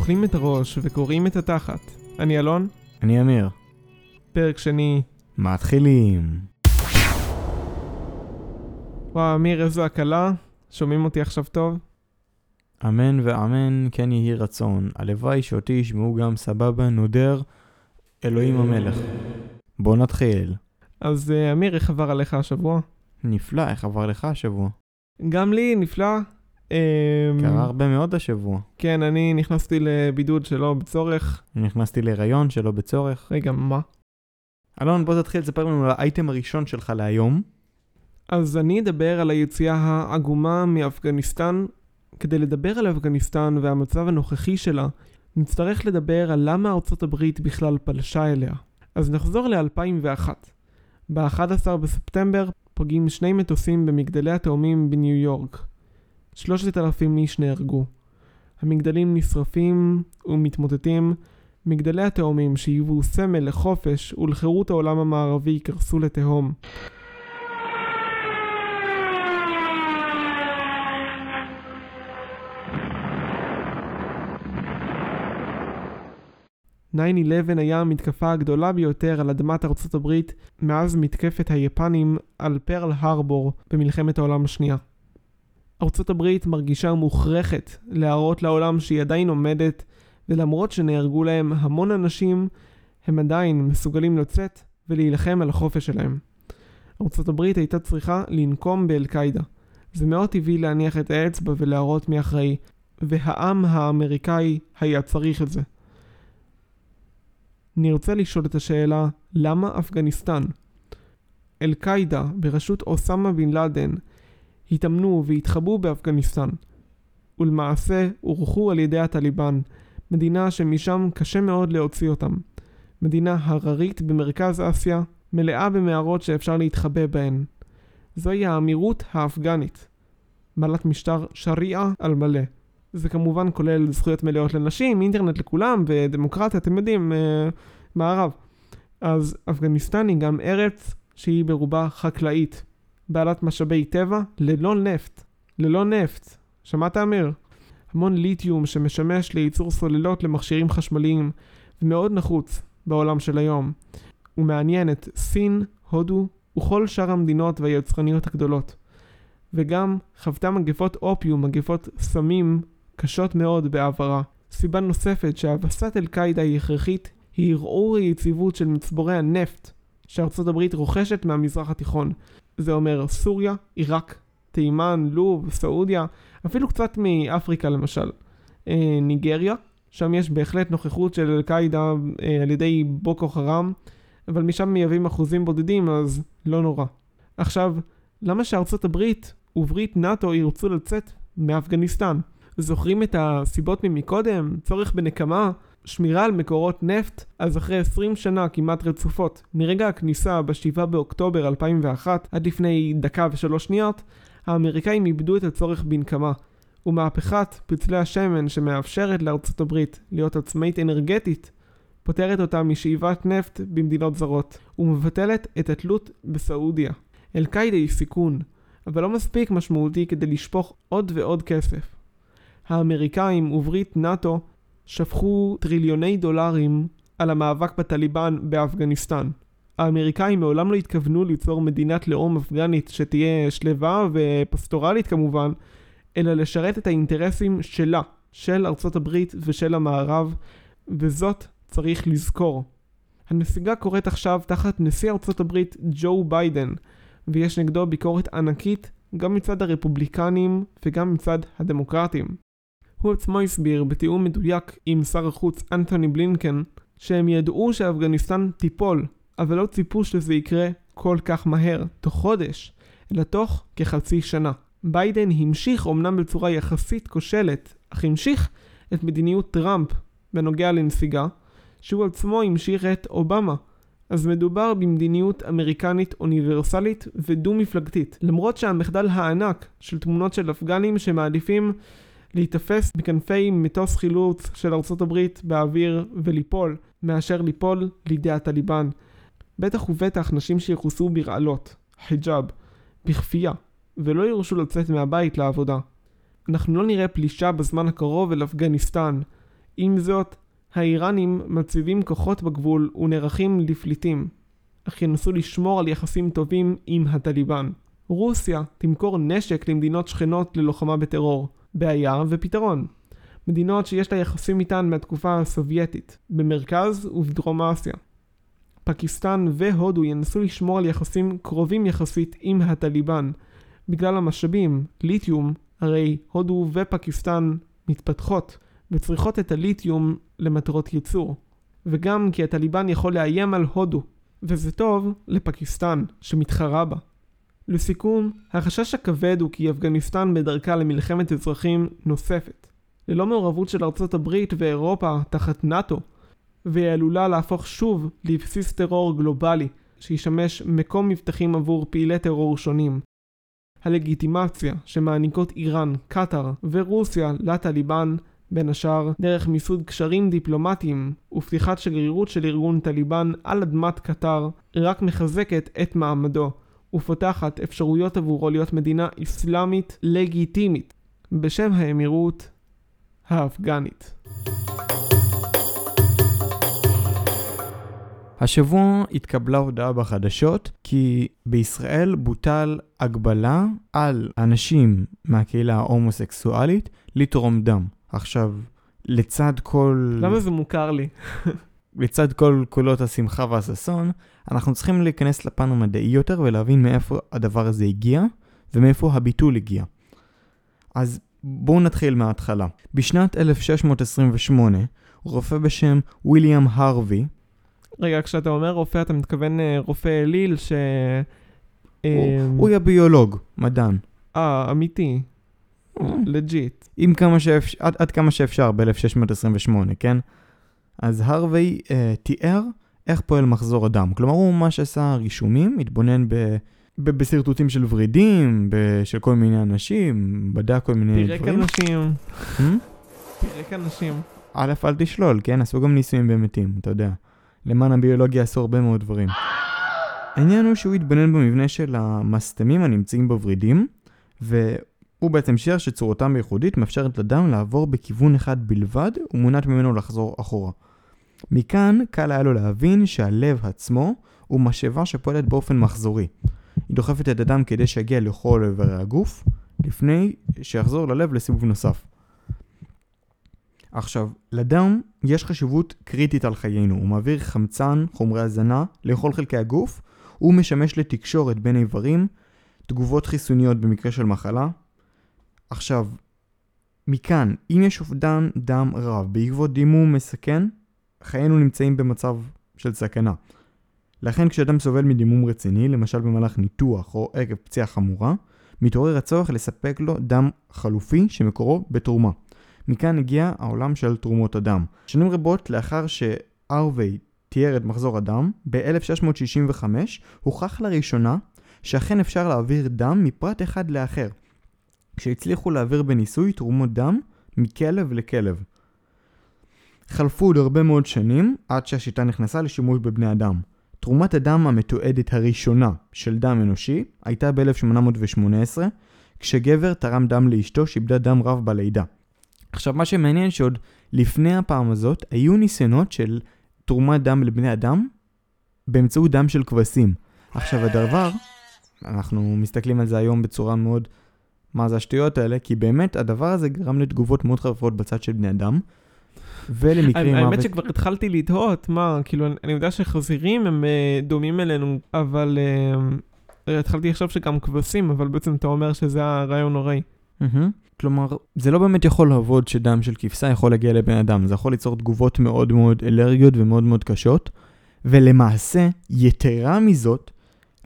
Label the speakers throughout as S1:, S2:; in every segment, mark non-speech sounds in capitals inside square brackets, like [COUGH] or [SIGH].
S1: אוכלים את הראש וקורעים את התחת. אני אלון,
S2: אני אמיר.
S1: פרק שני.
S2: מתחילים.
S1: וואו, אמיר, איזו הקלה. שומעים אותי עכשיו טוב?
S2: אמן ואמן כן יהי רצון. הלוואי שאותי ישמעו גם סבבה נודר אלוהים המלך. בוא נתחיל.
S1: אז אה, אמיר, איך עבר עליך השבוע?
S2: נפלא, איך עבר לך השבוע?
S1: גם לי, נפלא. אמ,
S2: קרה הרבה מאוד השבוע.
S1: כן, אני נכנסתי לבידוד שלא בצורך.
S2: נכנסתי להיריון שלא בצורך.
S1: רגע, מה?
S2: אלון, בוא תתחיל לספר לנו על האייטם הראשון שלך להיום.
S1: אז אני אדבר על היציאה העגומה מאפגניסטן. כדי לדבר על אפגניסטן והמצב הנוכחי שלה, נצטרך לדבר על למה ארצות הברית בכלל פלשה אליה. אז נחזור ל-2001. ב-11 בספטמבר פוגעים שני מטוסים במגדלי התאומים בניו יורק. 3,000 איש נהרגו. המגדלים נשרפים ומתמוטטים, מגדלי התאומים שהיוו סמל לחופש ולחירות העולם המערבי קרסו לתהום. "9/11 היה המתקפה הגדולה ביותר על אדמת ארצות הברית מאז מתקפת היפנים על פרל הרבור במלחמת העולם השנייה. הברית מרגישה מוכרחת להראות לעולם שהיא עדיין עומדת, ולמרות שנהרגו להם המון אנשים, הם עדיין מסוגלים לצאת ולהילחם על החופש שלהם. הברית הייתה צריכה לנקום באל-קאעידה. זה מאוד טבעי להניח את האצבע ולהראות מי אחראי, והעם האמריקאי היה צריך את זה. נרצה לשאול את השאלה, למה אפגניסטן? אל-קאעידה בראשות אוסמה בן לאדן התאמנו והתחבאו באפגניסטן, ולמעשה הורחו על ידי הטליבן, מדינה שמשם קשה מאוד להוציא אותם. מדינה הררית במרכז אסיה, מלאה במערות שאפשר להתחבא בהן. זוהי האמירות האפגנית. בעלת משטר שריעה על מלא. זה כמובן כולל זכויות מלאות לנשים, אינטרנט לכולם ודמוקרטיה, אתם יודעים, אה, מערב. אז אפגניסטן היא גם ארץ שהיא ברובה חקלאית. בעלת משאבי טבע ללא נפט. ללא נפט. שמעת אמיר? המון ליתיום שמשמש לייצור סוללות למכשירים חשמליים ומאוד נחוץ בעולם של היום. הוא מעניין את סין, הודו וכל שאר המדינות והיצרניות הגדולות. וגם חוותה מגפות אופיום, מגפות סמים קשות מאוד בעברה. סיבה נוספת שהבסת אל-קאעידה היא הכרחית היא ערעור היציבות של מצבורי הנפט שארצות הברית רוכשת מהמזרח התיכון. זה אומר סוריה, עיראק, תימן, לוב, סעודיה, אפילו קצת מאפריקה למשל. אה, ניגריה, שם יש בהחלט נוכחות של אל-קאעידה אה, על ידי בוקו חראם, אבל משם מייבאים אחוזים בודדים אז לא נורא. עכשיו, למה שארצות הברית וברית נאט"ו ירצו לצאת מאפגניסטן? זוכרים את הסיבות ממקודם? צורך בנקמה? שמירה על מקורות נפט? אז אחרי 20 שנה כמעט רצופות, מרגע הכניסה ב-7 באוקטובר 2001 עד לפני דקה ושלוש שניות, האמריקאים איבדו את הצורך בנקמה. ומהפכת פצלי השמן שמאפשרת לארצות הברית להיות עצמאית אנרגטית, פותרת אותה משאיבת נפט במדינות זרות, ומבטלת את התלות בסעודיה. אל-קאעידה היא סיכון, אבל לא מספיק משמעותי כדי לשפוך עוד ועוד כסף. האמריקאים וברית נאט"ו שפכו טריליוני דולרים על המאבק בטליבן באפגניסטן. האמריקאים מעולם לא התכוונו ליצור מדינת לאום אפגנית שתהיה שלווה ופסטורלית כמובן, אלא לשרת את האינטרסים שלה, של ארצות הברית ושל המערב, וזאת צריך לזכור. הנסיגה קורית עכשיו תחת נשיא ארצות הברית ג'ו ביידן, ויש נגדו ביקורת ענקית גם מצד הרפובליקנים וגם מצד הדמוקרטים. הוא עצמו הסביר בתיאום מדויק עם שר החוץ אנתוני בלינקן שהם ידעו שאפגניסטן תיפול, אבל לא ציפו שזה יקרה כל כך מהר, תוך חודש, אלא תוך כחצי שנה. ביידן המשיך אמנם בצורה יחסית כושלת, אך המשיך את מדיניות טראמפ בנוגע לנסיגה, שהוא עצמו המשיך את אובמה. אז מדובר במדיניות אמריקנית אוניברסלית ודו-מפלגתית. למרות שהמחדל הענק של תמונות של אפגנים שמעדיפים להיתפס בכנפי מטוס חילוץ של ארצות הברית באוויר וליפול, מאשר ליפול לידי הטליבן. בטח ובטח נשים שיחוסו ברעלות, חיג'אב, בכפייה, ולא יורשו לצאת מהבית לעבודה. אנחנו לא נראה פלישה בזמן הקרוב אל אפגניסטן. עם זאת, האיראנים מציבים כוחות בגבול ונערכים לפליטים, אך ינסו לשמור על יחסים טובים עם הטליבן. רוסיה תמכור נשק למדינות שכנות ללוחמה בטרור, בעיה ופתרון. מדינות שיש לה יחסים איתן מהתקופה הסובייטית, במרכז ובדרום אסיה. פקיסטן והודו ינסו לשמור על יחסים קרובים יחסית עם הטליבן. בגלל המשאבים, ליתיום, הרי הודו ופקיסטן מתפתחות וצריכות את הליתיום למטרות ייצור. וגם כי הטליבן יכול לאיים על הודו, וזה טוב לפקיסטן, שמתחרה בה. לסיכום, החשש הכבד הוא כי אפגניסטן בדרכה למלחמת אזרחים נוספת. ללא מעורבות של ארצות הברית ואירופה תחת נאט"ו, והיא עלולה להפוך שוב לבסיס טרור גלובלי, שישמש מקום מבטחים עבור פעילי טרור שונים. הלגיטימציה שמעניקות איראן, קטאר ורוסיה לטליבן, בין השאר דרך מיסוד קשרים דיפלומטיים ופתיחת שגרירות של ארגון טליבן על אדמת קטאר, רק מחזקת את מעמדו, ופותחת אפשרויות עבורו להיות מדינה אסלאמית לגיטימית, בשם האמירות האפגנית.
S2: השבוע התקבלה הודעה בחדשות כי בישראל בוטל הגבלה על אנשים מהקהילה ההומוסקסואלית לתרום דם. עכשיו, לצד כל...
S1: למה זה מוכר לי?
S2: לצד כל קולות השמחה והששון, אנחנו צריכים להיכנס לפן המדעי יותר ולהבין מאיפה הדבר הזה הגיע ומאיפה הביטול הגיע. אז בואו נתחיל מההתחלה. בשנת 1628, רופא בשם ויליאם הרווי,
S1: רגע, כשאתה אומר רופא, אתה מתכוון אה, רופא אליל ש...
S2: הוא,
S1: אה,
S2: הוא היה ביולוג, מדען.
S1: אה, אמיתי.
S2: legit. שאפשר, עד, עד כמה שאפשר ב-1628, כן? אז הרווי אה, תיאר איך פועל מחזור הדם. כלומר, הוא ממש עשה רישומים, התבונן ב, ב, בשרטוטים של ורידים, ב, של כל מיני אנשים, בדק כל מיני
S1: פירק
S2: דברים.
S1: אנשים.
S2: Hmm?
S1: פירק אנשים.
S2: א', אל תשלול, כן? עשו גם ניסויים במתים, אתה יודע. למען הביולוגיה עשו הרבה מאוד דברים. העניין הוא שהוא התבונן במבנה של המסתמים הנמצאים בוורידים, והוא בעצם שיער שצורתם הייחודית מאפשרת לדם לעבור בכיוון אחד בלבד, ומונעת ממנו לחזור אחורה. מכאן קל היה לו להבין שהלב עצמו הוא משאבה שפועלת באופן מחזורי. היא דוחפת את הדם כדי שיגיע לכל איברי הגוף, לפני שיחזור ללב לסיבוב נוסף. עכשיו, לדם יש חשיבות קריטית על חיינו, הוא מעביר חמצן, חומרי הזנה, לכל חלקי הגוף, הוא משמש לתקשורת בין איברים, תגובות חיסוניות במקרה של מחלה. עכשיו, מכאן, אם יש אובדן דם רב בעקבות דימום מסכן, חיינו נמצאים במצב של סכנה. לכן כשאדם סובל מדימום רציני, למשל במהלך ניתוח או עקב פציעה חמורה, מתעורר הצורך לספק לו דם חלופי שמקורו בתרומה. מכאן הגיע העולם של תרומות הדם. שנים רבות לאחר שארווי תיאר את מחזור הדם, ב-1665 הוכח לראשונה שאכן אפשר להעביר דם מפרט אחד לאחר, כשהצליחו להעביר בניסוי תרומות דם מכלב לכלב. חלפו עוד הרבה מאוד שנים עד שהשיטה נכנסה לשימוש בבני אדם. תרומת הדם המתועדת הראשונה של דם אנושי הייתה ב-1818, כשגבר תרם דם לאשתו שאיבדה דם רב בלידה. עכשיו, מה שמעניין שעוד לפני הפעם הזאת, היו ניסיונות של תרומת דם לבני אדם באמצעות דם של כבשים. עכשיו, הדבר, אנחנו מסתכלים על זה היום בצורה מאוד, מה זה השטויות האלה? כי באמת הדבר הזה גרם לתגובות מאוד חריפות בצד של בני אדם, ולמקרים
S1: האמת
S2: מוות.
S1: שכבר התחלתי לתהות, מה, כאילו, אני- יודע שחזירים הם אה, דומים אלינו, אבל אה, התחלתי לחשוב שגם כבשים, אבל בעצם אתה אומר שזה הרעיון נוראי.
S2: כלומר, זה לא באמת יכול לעבוד שדם של כבשה יכול להגיע לבן אדם, זה יכול ליצור תגובות מאוד מאוד אלרגיות ומאוד מאוד קשות, ולמעשה, יתרה מזאת,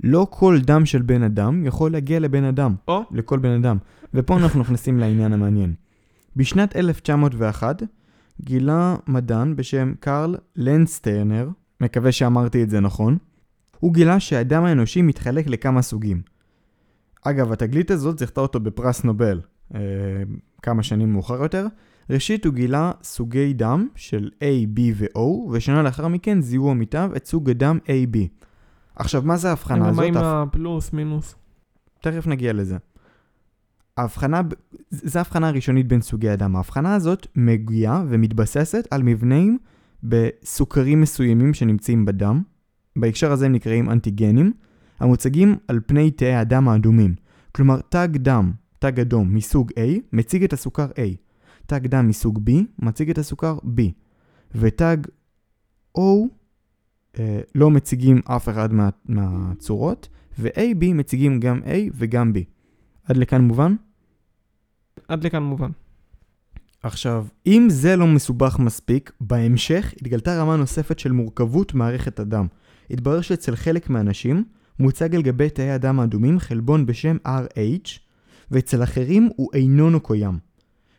S2: לא כל דם של בן אדם יכול להגיע לבן אדם,
S1: או,
S2: לכל בן אדם. ופה אנחנו נכנסים לעניין המעניין. בשנת 1901 גילה מדען בשם קרל לנסטרנר, מקווה שאמרתי את זה נכון, הוא גילה שהדם האנושי מתחלק לכמה סוגים. אגב, התגלית הזאת זכתה אותו בפרס נובל, אה, כמה שנים מאוחר יותר. ראשית הוא גילה סוגי דם של A, B ו-O, ושנה לאחר מכן זיהו עמיתיו את סוג הדם AB. עכשיו, מה זה ההבחנה
S1: מה
S2: הזאת?
S1: עם
S2: ההפ-
S1: הפלוס, מינוס?
S2: תכף נגיע לזה. ההבחנה, זו ההבחנה הראשונית בין סוגי הדם. ההבחנה הזאת מגיעה ומתבססת על מבנים בסוכרים מסוימים שנמצאים בדם. בהקשר הזה הם נקראים אנטיגנים, המוצגים על פני תאי הדם האדומים. כלומר, תג דם, תג אדום מסוג A, מציג את הסוכר A. תג דם מסוג B, מציג את הסוכר B. ותג O אה, לא מציגים אף אחד מה, מהצורות, ו-AB מציגים גם A וגם B. עד לכאן מובן?
S1: עד לכאן מובן.
S2: עכשיו, אם זה לא מסובך מספיק, בהמשך התגלתה רמה נוספת של מורכבות מערכת הדם. התברר שאצל חלק מהאנשים מוצג על גבי תאי הדם האדומים חלבון בשם RH, ואצל אחרים הוא איננו קוים.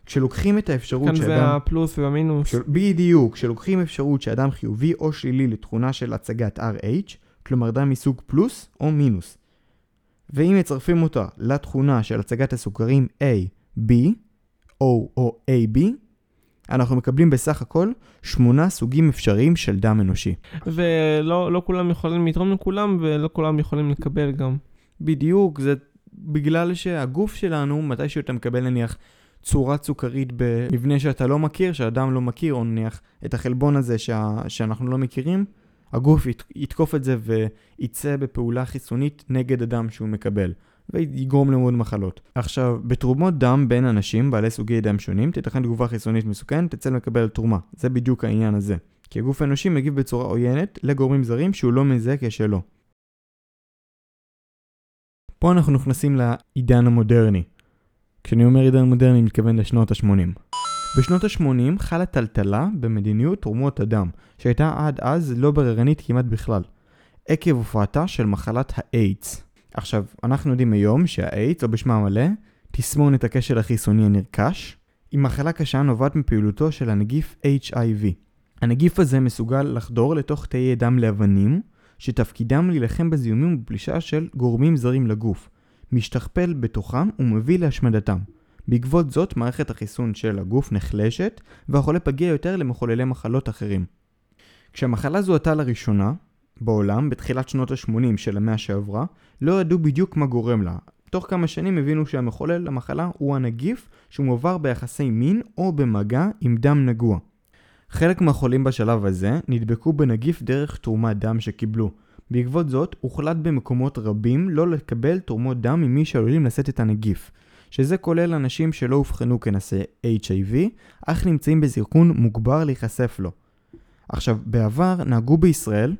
S2: כשלוקחים את האפשרות
S1: כאן זה
S2: שאדם...
S1: הפלוס והמינוס.
S2: כש... בדיוק, כשלוקחים אפשרות שאדם חיובי או שלילי לתכונה של הצגת RH, כלומר דם מסוג פלוס או מינוס. ואם מצרפים אותה לתכונה של הצגת הסוכרים A, B, O או AB, אנחנו מקבלים בסך הכל שמונה סוגים אפשריים של דם אנושי.
S1: ולא לא כולם יכולים לתרום לכולם, ולא כולם יכולים לקבל גם.
S2: בדיוק, זה בגלל שהגוף שלנו, מתישהו אתה מקבל נניח צורה סוכרית במבנה שאתה לא מכיר, שאדם לא מכיר, או נניח את החלבון הזה שה, שאנחנו לא מכירים, הגוף ית, יתקוף את זה וייצא בפעולה חיסונית נגד הדם שהוא מקבל, ויגרום למאוד מחלות. עכשיו, בתרומות דם בין אנשים בעלי סוגי דם שונים, תיתכן תגובה חיסונית מסוכנת אצל מקבל תרומה. זה בדיוק העניין הזה. כי הגוף האנושי מגיב בצורה עוינת לגורמים זרים שהוא לא מזהה כשלו. פה אנחנו נכנסים לעידן המודרני. כשאני אומר עידן מודרני, אני מתכוון לשנות ה-80. בשנות ה-80 חלה טלטלה במדיניות תרומות הדם, שהייתה עד אז לא בררנית כמעט בכלל, עקב הופעתה של מחלת האיידס. עכשיו, אנחנו יודעים היום שהאיידס, או בשמה המלא, תסמונת הכשל החיסוני הנרכש, היא מחלה קשה נובעת מפעילותו של הנגיף HIV. הנגיף הזה מסוגל לחדור לתוך תאי דם לבנים, שתפקידם להילחם בזיהומים ובפלישה של גורמים זרים לגוף, משתכפל בתוכם ומביא להשמדתם. בעקבות זאת, מערכת החיסון של הגוף נחלשת, והחולה פגיע יותר למחוללי מחלות אחרים. כשהמחלה זוהתה לראשונה, בעולם, בתחילת שנות ה-80 של המאה שעברה, לא ידעו בדיוק מה גורם לה. תוך כמה שנים הבינו שהמחולל למחלה הוא הנגיף שמועבר ביחסי מין או במגע עם דם נגוע. חלק מהחולים בשלב הזה נדבקו בנגיף דרך תרומת דם שקיבלו. בעקבות זאת, הוחלט במקומות רבים לא לקבל תרומות דם ממי שעלולים לשאת את הנגיף, שזה כולל אנשים שלא אובחנו כנשאי HIV, אך נמצאים בסיכון מוגבר להיחשף לו. עכשיו, בעבר נהגו בישראל,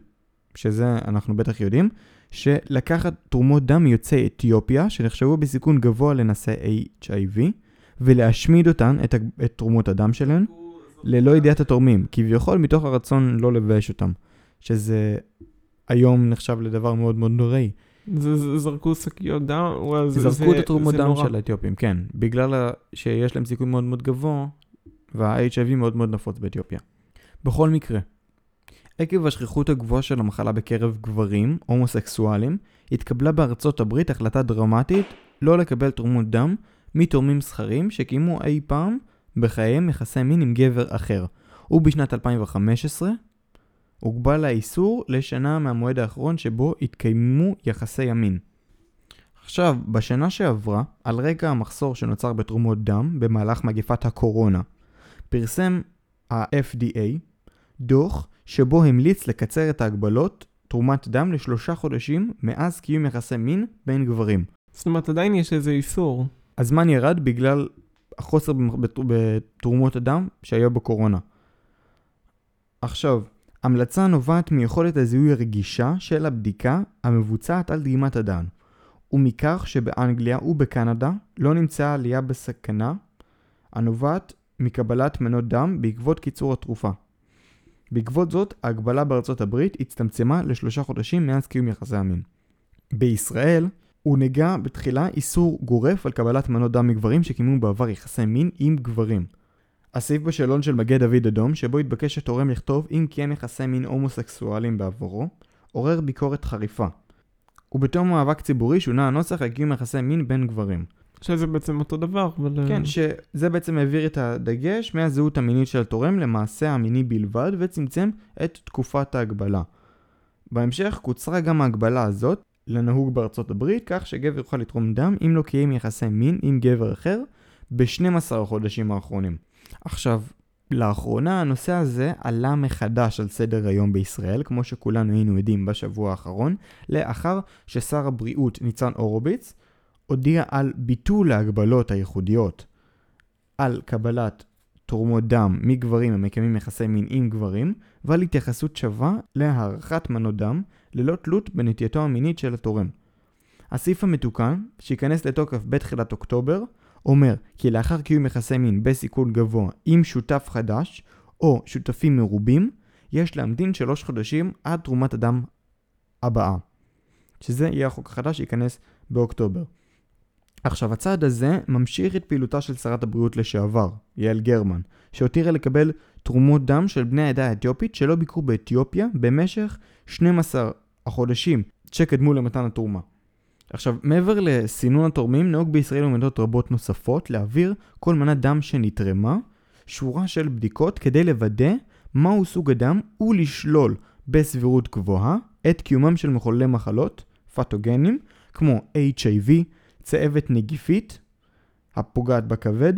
S2: שזה אנחנו בטח יודעים, שלקחת תרומות דם מיוצאי אתיופיה, שנחשבו בסיכון גבוה לנשאי HIV, ולהשמיד אותן, את, את תרומות הדם שלהן, ללא ידיעת התורמים, כביכול מתוך הרצון לא לבייש אותם. שזה היום נחשב לדבר מאוד מאוד נוראי.
S1: זה- זה- זרקו שקיות דם, זה-
S2: זרקו
S1: זה-
S2: את התרומות דם
S1: נורא.
S2: של האתיופים, כן. בגלל שיש להם סיכוי מאוד מאוד גבוה, וה-HIV מאוד מאוד נפוץ באתיופיה. בכל מקרה, עקב השכיחות הגבוהה של המחלה בקרב גברים הומוסקסואלים, התקבלה בארצות הברית החלטה דרמטית לא לקבל תרומות דם מתורמים זכרים שקיימו אי פעם בחייהם יחסי מין עם גבר אחר. ובשנת 2015 הוגבל האיסור לשנה מהמועד האחרון שבו התקיימו יחסי המין. עכשיו, בשנה שעברה, על רקע המחסור שנוצר בתרומות דם במהלך מגפת הקורונה, פרסם ה-FDA דוח שבו המליץ לקצר את ההגבלות תרומת דם לשלושה חודשים מאז קיום יחסי מין בין גברים.
S1: זאת אומרת, עדיין יש איזה איסור.
S2: הזמן ירד בגלל החוסר בתרומות הדם שהיה בקורונה. עכשיו, המלצה נובעת מיכולת הזיהוי הרגישה של הבדיקה המבוצעת על דגימת הדם, ומכך שבאנגליה ובקנדה לא נמצאה עלייה בסכנה הנובעת מקבלת מנות דם בעקבות קיצור התרופה. בעקבות זאת, ההגבלה בארצות הברית הצטמצמה לשלושה חודשים מאז קיום יחסי המין. בישראל, הונהגה בתחילה איסור גורף על קבלת מנות דם מגברים שקיימו בעבר יחסי מין עם גברים. הסעיף בשאלון של מגן דוד אדום, שבו התבקש התורם לכתוב אם קיים יחסי מין הומוסקסואליים בעברו, עורר ביקורת חריפה. ובתום מאבק ציבורי שונה הנוסח לקיום יחסי מין בין גברים.
S1: שזה בעצם אותו דבר, אבל...
S2: כן, שזה בעצם העביר את הדגש מהזהות המינית של התורם למעשה המיני בלבד, וצמצם את תקופת ההגבלה. בהמשך קוצרה גם ההגבלה הזאת לנהוג בארצות הברית, כך שגבר יוכל לתרום דם אם לא קיים יחסי מין עם גבר אחר ב-12 החודשים האחרונים. עכשיו, לאחרונה הנושא הזה עלה מחדש על סדר היום בישראל, כמו שכולנו היינו עדים בשבוע האחרון, לאחר ששר הבריאות ניצן הורוביץ הודיע על ביטול ההגבלות הייחודיות על קבלת תורמות דם מגברים המקיימים יחסי מין עם גברים, ועל התייחסות שווה להערכת מנות דם ללא תלות בנטייתו המינית של התורם. הסעיף המתוקן, שייכנס לתוקף בתחילת אוקטובר, אומר כי לאחר קיום יחסי מין בסיכון גבוה עם שותף חדש או שותפים מרובים, יש להמתין שלוש חודשים עד תרומת הדם הבאה. שזה יהיה החוק החדש שייכנס באוקטובר. עכשיו, הצעד הזה ממשיך את פעילותה של שרת הבריאות לשעבר, יעל גרמן, שהותירה לקבל תרומות דם של בני העדה האתיופית שלא ביקרו באתיופיה במשך 12 החודשים שקדמו למתן התרומה. עכשיו, מעבר לסינון התורמים, נהוג בישראל ומדינות רבות נוספות להעביר כל מנת דם שנתרמה, שורה של בדיקות כדי לוודא מהו סוג הדם ולשלול בסבירות גבוהה את קיומם של מחוללי מחלות, פתוגנים, כמו HIV, צהבת נגיפית, הפוגעת בכבד,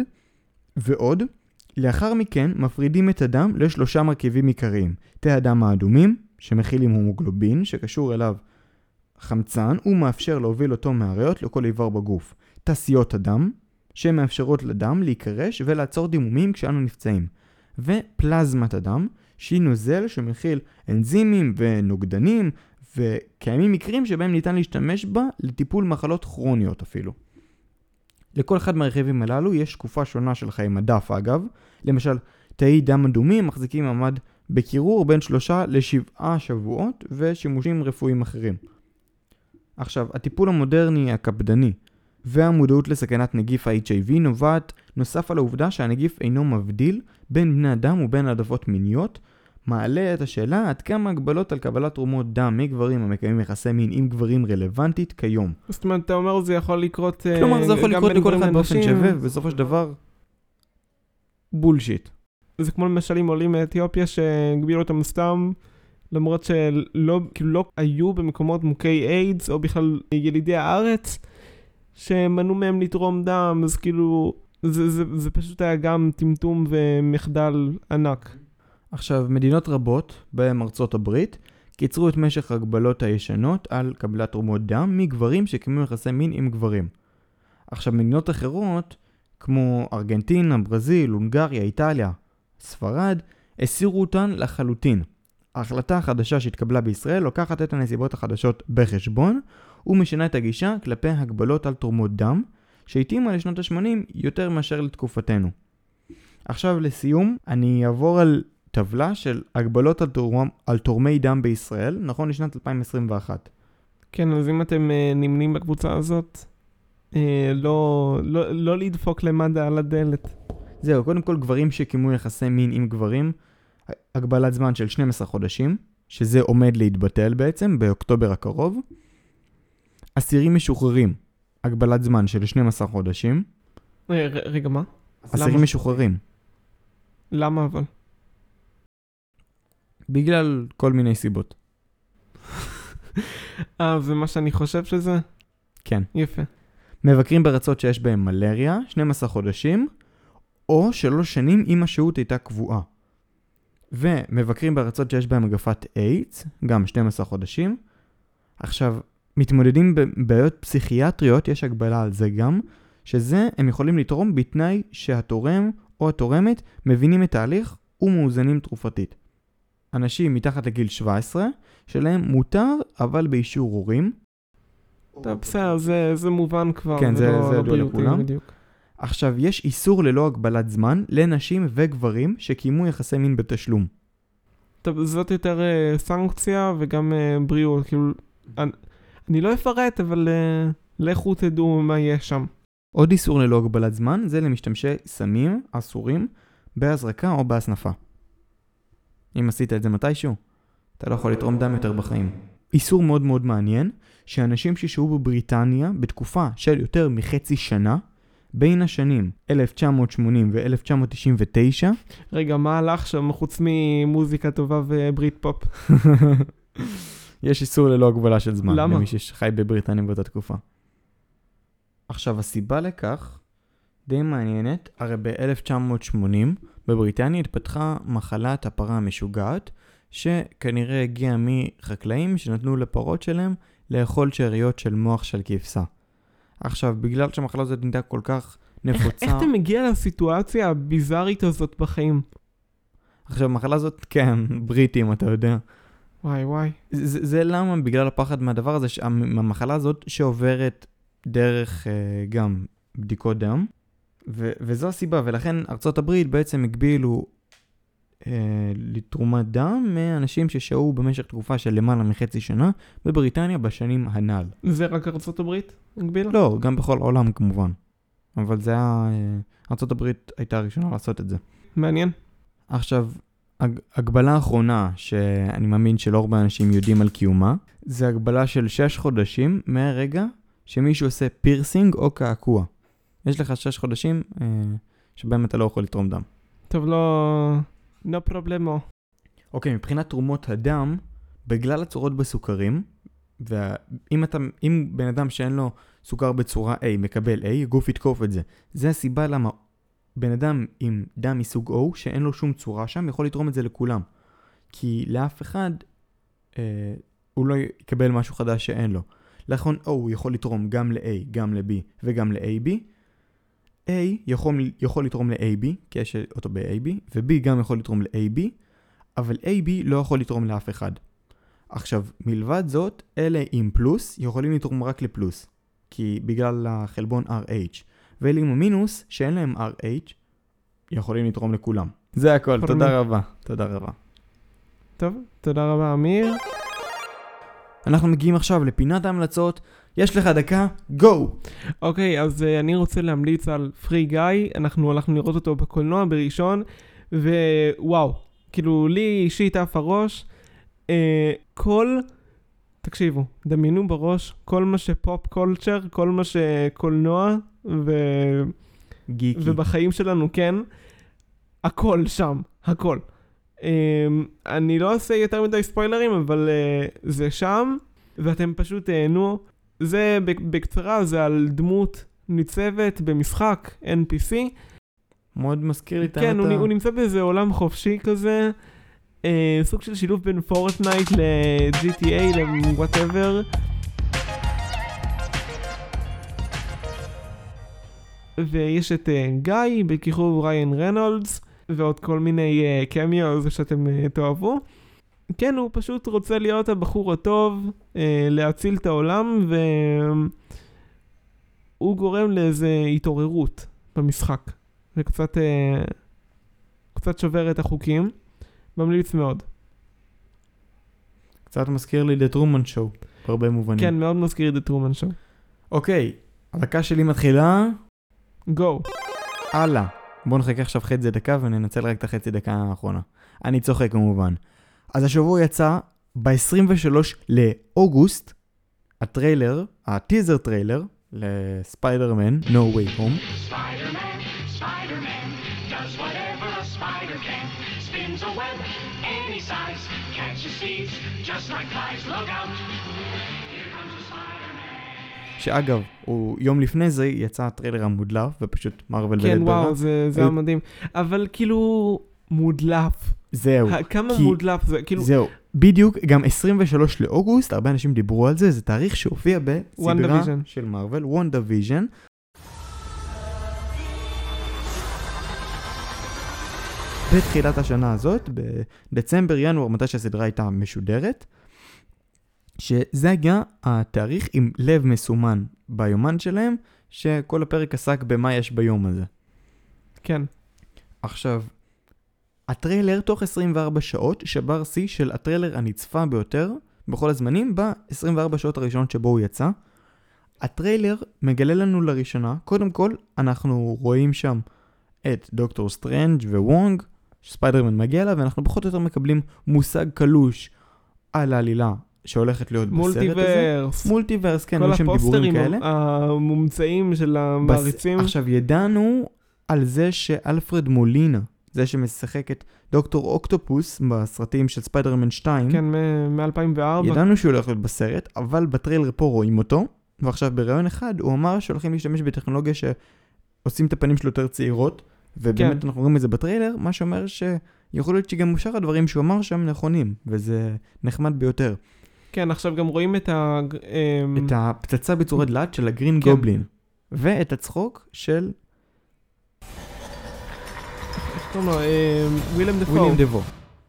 S2: ועוד. לאחר מכן מפרידים את הדם לשלושה מרכיבים עיקריים. תאי הדם האדומים, שמכילים הומוגלובין, שקשור אליו חמצן, ומאפשר להוביל אותו מהריאות לכל איבר בגוף. תעשיות הדם, שמאפשרות לדם להיקרש ולעצור דימומים כשאנו נפצעים. ופלזמת הדם, שהיא נוזל שמכיל אנזימים ונוגדנים וקיימים מקרים שבהם ניתן להשתמש בה לטיפול מחלות כרוניות אפילו. לכל אחד מהרכיבים הללו יש תקופה שונה של חיי מדף אגב, למשל תאי דם אדומים מחזיקים מעמד בקירור בין שלושה לשבעה שבועות ושימושים רפואיים אחרים. עכשיו, הטיפול המודרני הקפדני והמודעות לסכנת נגיף ה-HIV נובעת נוסף על העובדה שהנגיף אינו מבדיל בין בני אדם ובין העדפות מיניות, מעלה את השאלה עד כמה הגבלות על קבלת תרומות דם מגברים המקיימים יחסי מין עם גברים רלוונטית כיום.
S1: זאת אומרת, אתה אומר זה יכול לקרות אה,
S2: כלומר, זה יכול לקרות לכל אחד באופן. שווה, ובסופו של דבר, בולשיט.
S1: זה כמו למשל עם עולים מאתיופיה שהגבילו אותם סתם, למרות שלא כאילו לא היו במקומות מוכי איידס, או בכלל ילידי הארץ, שמנעו מהם לתרום דם, אז כאילו, זה, זה, זה פשוט היה גם טמטום ומחדל ענק.
S2: עכשיו, מדינות רבות, בהן ארצות הברית, קיצרו את משך ההגבלות הישנות על קבלת תרומות דם מגברים שקיימו יחסי מין עם גברים. עכשיו, מדינות אחרות, כמו ארגנטינה, ברזיל, הונגריה, איטליה, ספרד, הסירו אותן לחלוטין. ההחלטה החדשה שהתקבלה בישראל לוקחת את הנסיבות החדשות בחשבון, ומשנה את הגישה כלפי הגבלות על תרומות דם, שהתאימה לשנות ה-80 יותר מאשר לתקופתנו. עכשיו לסיום, אני אעבור על טבלה של הגבלות על, תורם, על תורמי דם בישראל, נכון לשנת 2021.
S1: כן, אז אם אתם אה, נמנים בקבוצה הזאת, אה, לא, לא, לא לדפוק למד"א על הדלת.
S2: זהו, קודם כל גברים שקיימו יחסי מין עם גברים, הגבלת זמן של 12 חודשים, שזה עומד להתבטל בעצם באוקטובר הקרוב. אסירים משוחררים, הגבלת זמן של 12 חודשים.
S1: אה, רגע, מה?
S2: אסירים? משוחררים,
S1: למה אבל?
S2: בגלל כל מיני סיבות.
S1: אה, זה מה שאני חושב שזה?
S2: כן.
S1: יפה.
S2: מבקרים בארצות שיש בהם מלריה, 12 חודשים, או 3 שנים אם השהות הייתה קבועה. ומבקרים בארצות שיש בהם מגפת איידס, גם 12 חודשים. עכשיו, מתמודדים בבעיות פסיכיאטריות, יש הגבלה על זה גם, שזה הם יכולים לתרום בתנאי שהתורם או התורמת מבינים את ההליך ומאוזנים תרופתית. אנשים מתחת לגיל 17, שלהם מותר, אבל באישור הורים.
S1: בסדר, זה, זה מובן כבר.
S2: כן, זה-
S1: ולא-
S2: זה
S1: לא
S2: ידוע לכולם.
S1: בדיוק.
S2: עכשיו, יש איסור ללא הגבלת זמן לנשים וגברים שקיימו יחסי מין בתשלום.
S1: טוב, זאת יותר אה, סנקציה וגם אה, בריאות, כאילו, אני, אני לא אפרט, אבל אה, לכו תדעו מה יש שם.
S2: עוד איסור ללא הגבלת זמן זה למשתמשי סמים אסורים בהזרקה או בהסנפה. אם עשית את זה מתישהו, אתה לא יכול לתרום דם יותר בחיים. איסור מאוד מאוד מעניין, שאנשים ששהו בבריטניה בתקופה של יותר מחצי שנה, בין השנים 1980 ו-1999,
S1: רגע, מה הלך שם חוץ ממוזיקה טובה וברית פופ? [LAUGHS]
S2: יש איסור ללא הגבלה של זמן.
S1: למה?
S2: למי שחי בבריטניה באותה תקופה. עכשיו, הסיבה לכך די מעניינת, הרי ב-1980 בבריטניה התפתחה מחלת הפרה המשוגעת, שכנראה הגיעה מחקלאים שנתנו לפרות שלהם לאכול שאריות של מוח של כבשה. עכשיו, בגלל שהמחלה הזאת נהייתה כל כך נפוצה...
S1: איך אתה מגיע לסיטואציה הביזארית הזאת בחיים?
S2: עכשיו, המחלה הזאת, כן, בריטים, אתה יודע.
S1: וואי וואי.
S2: זה, זה למה? בגלל הפחד מהדבר הזה, המחלה הזאת שעוברת דרך אה, גם בדיקות דם, ו, וזו הסיבה, ולכן ארצות הברית בעצם הגבילו אה, לתרומת דם מאנשים ששהו במשך תקופה של למעלה מחצי שנה בבריטניה בשנים הנ"ל.
S1: זה רק ארצות הברית? הגבילה?
S2: לא, גם בכל העולם כמובן. אבל זה היה... אה, ארצות הברית הייתה הראשונה לעשות את זה.
S1: מעניין.
S2: עכשיו, הג, הגבלה אחרונה, שאני מאמין שלא הרבה אנשים יודעים על קיומה, זה הגבלה של 6 חודשים מהרגע שמישהו עושה פירסינג או קעקוע. יש לך 6 חודשים אה, שבהם אתה לא יכול לתרום דם.
S1: טוב, לא... no problemo.
S2: אוקיי, מבחינת תרומות הדם, בגלל הצורות בסוכרים, ואם אתה, אם בן אדם שאין לו סוכר בצורה A מקבל A, הגוף יתקוף את זה. זה הסיבה למה בן אדם עם דם מסוג O, שאין לו שום צורה שם, יכול לתרום את זה לכולם. כי לאף אחד, אה, הוא לא יקבל משהו חדש שאין לו. לכן O הוא יכול לתרום גם ל-A, גם ל-B וגם ל-AB. A יכול, יכול לתרום ל-AB, כי יש אותו ב-AB, ו-B גם יכול לתרום ל-AB, אבל AB לא יכול לתרום לאף אחד. עכשיו, מלבד זאת, אלה עם פלוס יכולים לתרום רק לפלוס, כי בגלל החלבון RH. ואלה עם המינוס, שאין להם RH, יכולים לתרום לכולם. זה הכל, תודה רבה. תודה רבה.
S1: טוב, תודה רבה אמיר.
S2: אנחנו מגיעים עכשיו לפינת ההמלצות. יש לך דקה, גו!
S1: אוקיי, אז uh, אני רוצה להמליץ על פרי גיא, אנחנו הלכנו לראות אותו בקולנוע בראשון, ווואו, כאילו לי אישית עף הראש. Uh, כל, תקשיבו, דמיינו בראש כל מה שפופ קולצ'ר, כל מה שקולנוע, ו...
S2: גיקי.
S1: ובחיים שלנו, כן, הכל שם, הכל. Um, אני לא אעשה יותר מדי ספוילרים, אבל uh, זה שם, ואתם פשוט תהנו. זה בקצרה, זה על דמות ניצבת במשחק NPC.
S2: מאוד מזכיר לי את
S1: כן, הוא, הוא נמצא באיזה עולם חופשי כזה, אה, סוג של שילוב בין פורטנייט ל-GTA, ל-whatever. ויש את uh, גיא בכיכוב ריין רנולדס, ועוד כל מיני uh, קמיוז שאתם uh, תאהבו. כן, הוא פשוט רוצה להיות הבחור הטוב, אה, להציל את העולם, והוא גורם לאיזה התעוררות במשחק. זה קצת, אה, קצת שובר את החוקים. ממליץ מאוד.
S2: קצת מזכיר לי The Truman Show, בהרבה מובנים.
S1: כן, מאוד מזכיר לי The Truman Show.
S2: אוקיי, הדקה שלי מתחילה.
S1: Go.
S2: הלאה. בואו נחכה עכשיו חצי דקה וננצל רק את החצי דקה האחרונה. אני צוחק כמובן. אז השבוע יצא ב-23 לאוגוסט הטריילר, הטיזר טריילר לספיידרמן, No Way Home. שאגב, הוא יום לפני זה יצא הטריילר המודלף, ופשוט מארוול
S1: כן, וואו, זה היה מדהים. אבל כאילו, מודלף.
S2: זהו.
S1: כמה כי... מודלף זה, כאילו...
S2: זהו. בדיוק, גם 23 לאוגוסט, הרבה אנשים דיברו על זה, זה תאריך שהופיע בסדרה של מארוול, וונדה ויז'ן. בתחילת השנה הזאת, בדצמבר-ינואר, מתי שהסדרה הייתה משודרת, שזה היה התאריך עם לב מסומן ביומן שלהם, שכל הפרק עסק במה יש ביום הזה.
S1: כן.
S2: עכשיו, הטריילר תוך 24 שעות שבר שיא של הטריילר הנצפה ביותר בכל הזמנים ב-24 שעות הראשונות שבו הוא יצא. הטריילר מגלה לנו לראשונה, קודם כל אנחנו רואים שם את דוקטור סטרנג' ווונג, שספיידרמן מגיע אליו, ואנחנו פחות או יותר מקבלים מושג קלוש על העלילה שהולכת להיות בסרט הזה.
S1: Multiverse.
S2: Multiverse, כן, היו שם דיבורים כאלה.
S1: כל הפוסטרים המומצאים של המעריצים.
S2: בס... עכשיו, ידענו על זה שאלפרד מולינה זה שמשחק את דוקטור אוקטופוס בסרטים של ספיידרמן 2,
S1: כן, מ-2004.
S2: ידענו שהוא הולך להיות בסרט, אבל בטריילר פה רואים אותו, ועכשיו בראיון אחד הוא אמר שהולכים להשתמש בטכנולוגיה שעושים את הפנים שלו יותר צעירות, ובאמת
S1: כן.
S2: אנחנו רואים את זה בטריילר, מה שאומר שיכול להיות שגם שאר הדברים שהוא אמר שם נכונים, וזה נחמד ביותר.
S1: כן, עכשיו גם רואים את ה... אמ,
S2: את הפצצה בצורת דלת של הגרין
S1: כן.
S2: גובלין, ואת הצחוק של
S1: איך קוראים לו? ווילם דפו.
S2: וויליאם דבו.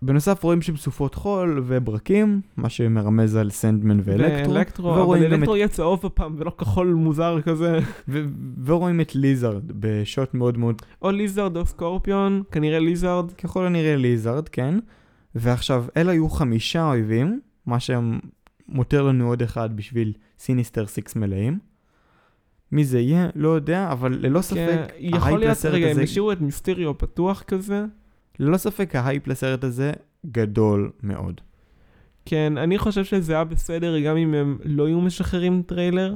S2: בנוסף רואים שם סופות חול וברקים, מה שמרמז על סנדמן ואלקטרו,
S1: ואלקטרו, אבל אלקטרו יהיה צהוב הפעם ולא כחול מוזר כזה. [LAUGHS]
S2: ורואים את ליזארד בשוט מאוד מאוד
S1: או ליזארד או סקורפיון, כנראה ליזארד.
S2: ככל הנראה ליזארד, כן. ועכשיו, אלה היו חמישה אויבים, מה שמותיר לנו עוד אחד בשביל Sinister Six מלאים. מי זה יהיה? לא יודע, אבל ללא ספק,
S1: יכול להיות, רגע, הם השאירו את מיסטריו פתוח כזה.
S2: ללא ספק ההייפ לסרט הזה גדול מאוד.
S1: כן, אני חושב שזה היה בסדר גם אם הם לא היו משחררים טריילר.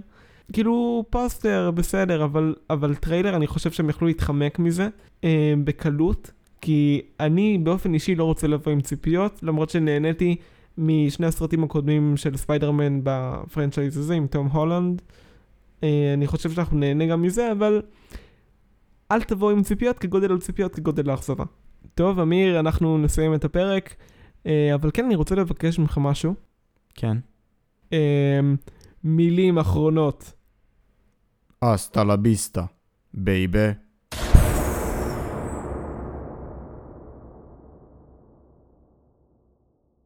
S1: כאילו פוסטר בסדר, אבל, אבל טריילר אני חושב שהם יכלו להתחמק מזה אה, בקלות, כי אני באופן אישי לא רוצה לבוא עם ציפיות, למרות שנהניתי משני הסרטים הקודמים של ספיידרמן ב franchise הזה עם תום הולנד. אה, אני חושב שאנחנו נהנה גם מזה, אבל אל תבואו עם ציפיות, כגודל הציפיות כגודל האכזבה. טוב, אמיר, אנחנו נסיים את הפרק, אה, אבל כן, אני רוצה לבקש ממך משהו.
S2: כן.
S1: אה, מילים אחרונות.
S2: אסטה לה ביסטה, בייבי.